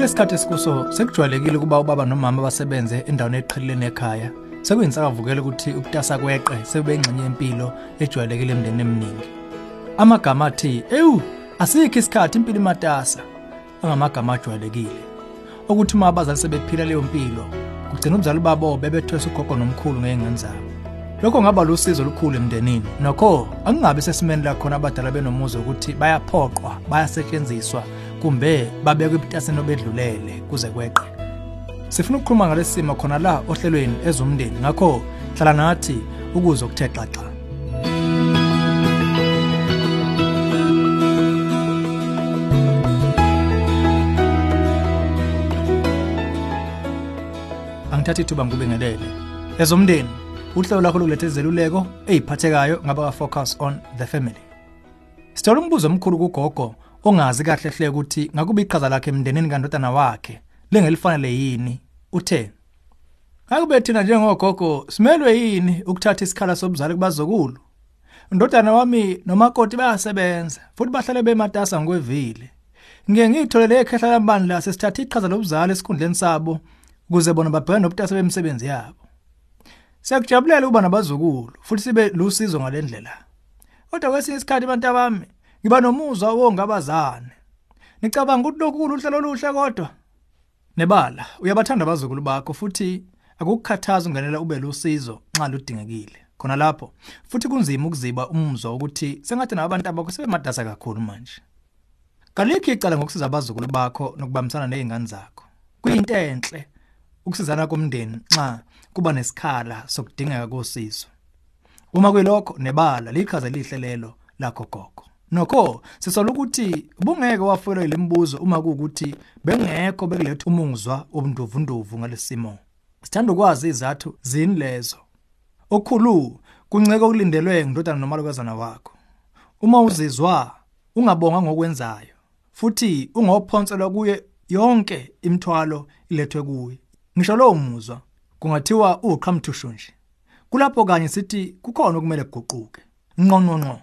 kulesikhathi esikuso sekujwayelekile ukuba ubaba nomama basebenze endaweni eqhelelene ekhaya. Sekuyinsakavukela ukuthi ukutasa kweqe sekube ingxenye yempilo ejwayelekile emndenini eminingi. Amagama athi ewu asikho isikhathi impilo imatasa. Angamagama ajwayelekile. Okuthi uma abazali sebephila leyo mpilo kugcina umzali babo bebethwesa ugogo nomkhulu ngey'ngane zabo. Lokho kungaba lusizo olukhulu emndenini. Nokho angingabi sesimeni la khona abadala benomuzi ukuthi bayaphoqwa bayasetshenziswa kumbe babekwe ebutaseni obedlulele kuze kweqe. Sifuna ukukhuluma ngalesi simo khona la ohlelweni ezomndeni ngakho hlala nathi ukuze okuthe xaxa. Angithatha ithuba ngikubingelele ezomndeni uhlelo lakho lokuletha izeluleko eziphathekayo ngaba ka-focus on the family. Sithola umbuzo omkhulu kugogo ongazi kahle hle ukuthi ngakuba iqhaza lakhe emndenini kandodana wakhe lengelifanele yini? Uthe akube thina njengogogo simelwe yini ukuthatha isikhala sobuzali kubazokulu indodana wami nomakoti bayasebenza futhi bahlale bematasa ngokwevile. Ngeke ngiyitholele ekhehla lamandla sesithatha iqhaza lobuzali esikhundleni sabo ukuze bona babhekane nobutasa bemisebenzi yabo. Siyakujabulela ukuba nabazukulu futhi sibe lusizo ngalendlela kodwa kwesinye isikhathi abantu abami ngiba nomuzwa wongabazane. Nicabanga ukuthi lokhu kuluhlelo oluhle kodwa. Nebala uyabathanda abazukulu bakho futhi akukukhathaza ungenela ube lusizo nxa ludingekile. Khona lapho futhi kunzima ukuziba umuzwa ukuthi sengathi nabantu abakho sebemadasa kakhulu manje. Kalikho icala ngokusiza abazukulu bakho nokubambisana nezingane zakho. Kuyinto enhle ukusizana komndeni nxa kuba nesikhala sokudingeka kosizo. Uma kuyilokho nebala lichaze lihle lelo lakho gogo. Nokho sisola ukuthi ubungeke wafelwa lembuzo uma kuukuthi bengekho bekuletha umuzwa obunduvunduvu ngalesimo sithanda ukwazi izathu zini lezo. Okukhulu kunceke okulindelwe ngindodana nomalukazana wakho. Uma uzizwa ungabonga ngokwenzayo futhi ungophonselwa kuye yonke imithwalo ilethwe kuwe. Ngisho lowo muzwa kungathiwa uqhamthushu nje. Kulapho kanye sithi kukhona okumele kuguquke. Ngqonqonqo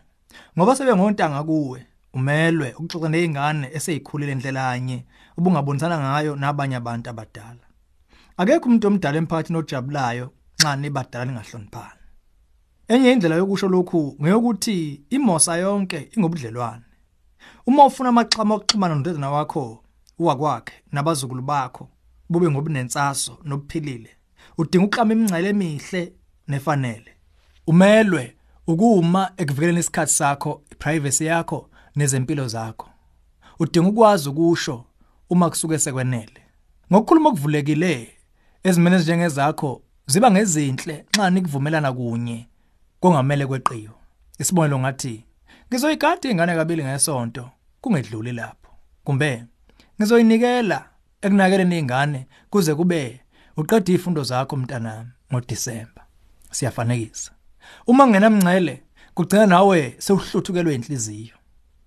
ngoba sebengontanga kuwe umelwe ukuxoxa nezingane eseyikhulile endlelanye ubungabonisana ngayo nabanye abantu abadala. Akekho umuntu omdala emphakathini ojabulayo nxa nibadala ningahloniphani enye indlela yokusho lokhu ngeyokuthi imosa yonke ingobudlelwane. Uma ufuna amaxhama okuxhumana nododana wakho uwakwakhe nabazukulu bakho bube ngobunensaso nobuphilile udinga uklama imingcele emihle nefanele. Umelwe ukuma ekuvikeleni isikhathi sakho iprivacy yakho nezempilo zakho. Udinga ukwazi ukusho uma kusuke sekwenele. Ngokukhuluma okuvulekile ezimene ezinjengezakho ziba ngezinhle nxa nikuvumelana kunye kongamele kweqiyo isibonelo ngathi ngizoyigada ingane kabili ngesonto kungedluli lapho. Kumbe ngizoyinikela ekunakeleni izingane kuze kube uqeda izifundo zakho mntanami ngoDisemba. Siyafanekisa. Uma kungenamngcele kugcina nawe sewuhluthukelwe inhliziyo.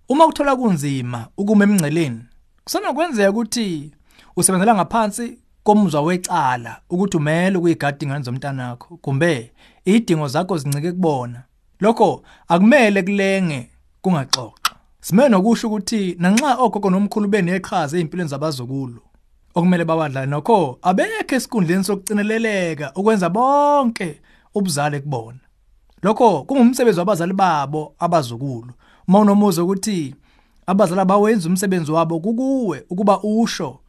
Uma uthola kunzima ukuma emngceleni kusenokwenzeka ukuthi usebenzela ngaphansi komuzwa wecala ukuthi umele ukuyigada ingane zomntanakho kumbe idingo zakho zincike kubona. Lokho akumele kulenge kungaxoxa sime nokusho ukuthi nanxa ogogo nomkhulu beneqhaza ezimpilweni zabazukulu okumele bawadlale nokho abekho esikhundleni sokucineleleka ukwenza bonke ubuzale kubona. Lokho kungumsebenzi wabazali babo abazukulu. Uma unomuzo ukuthi abazali bawenza umsebenzi wabo kukuwe ukuba usho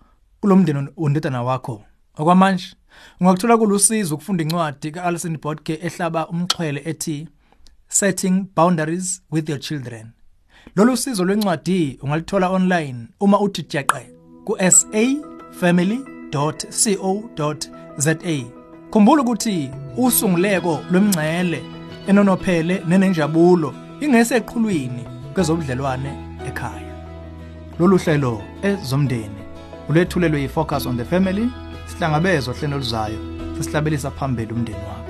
kulomndeni undodana wakho. Okwamanje ungakuthola kulusizo ukufunda incwadi kaAlison Bodke ehlaba umxhwele ethi Setting Boundaries with Your Children. Lolu sizo lwencwadi ungalithola online uma uthi jeqe ku safamily.co.za khumbula ukuthi usunguleko lwemngcele enonophele nenenjabulo ingeseqhulwini kwezobudlelwane ekhaya. Lolu hlelo ezomndeni ulethulelwe yifocus on the family sihlangabezwa hlelo luzayo sesihlabelisa phambili umndeni wakho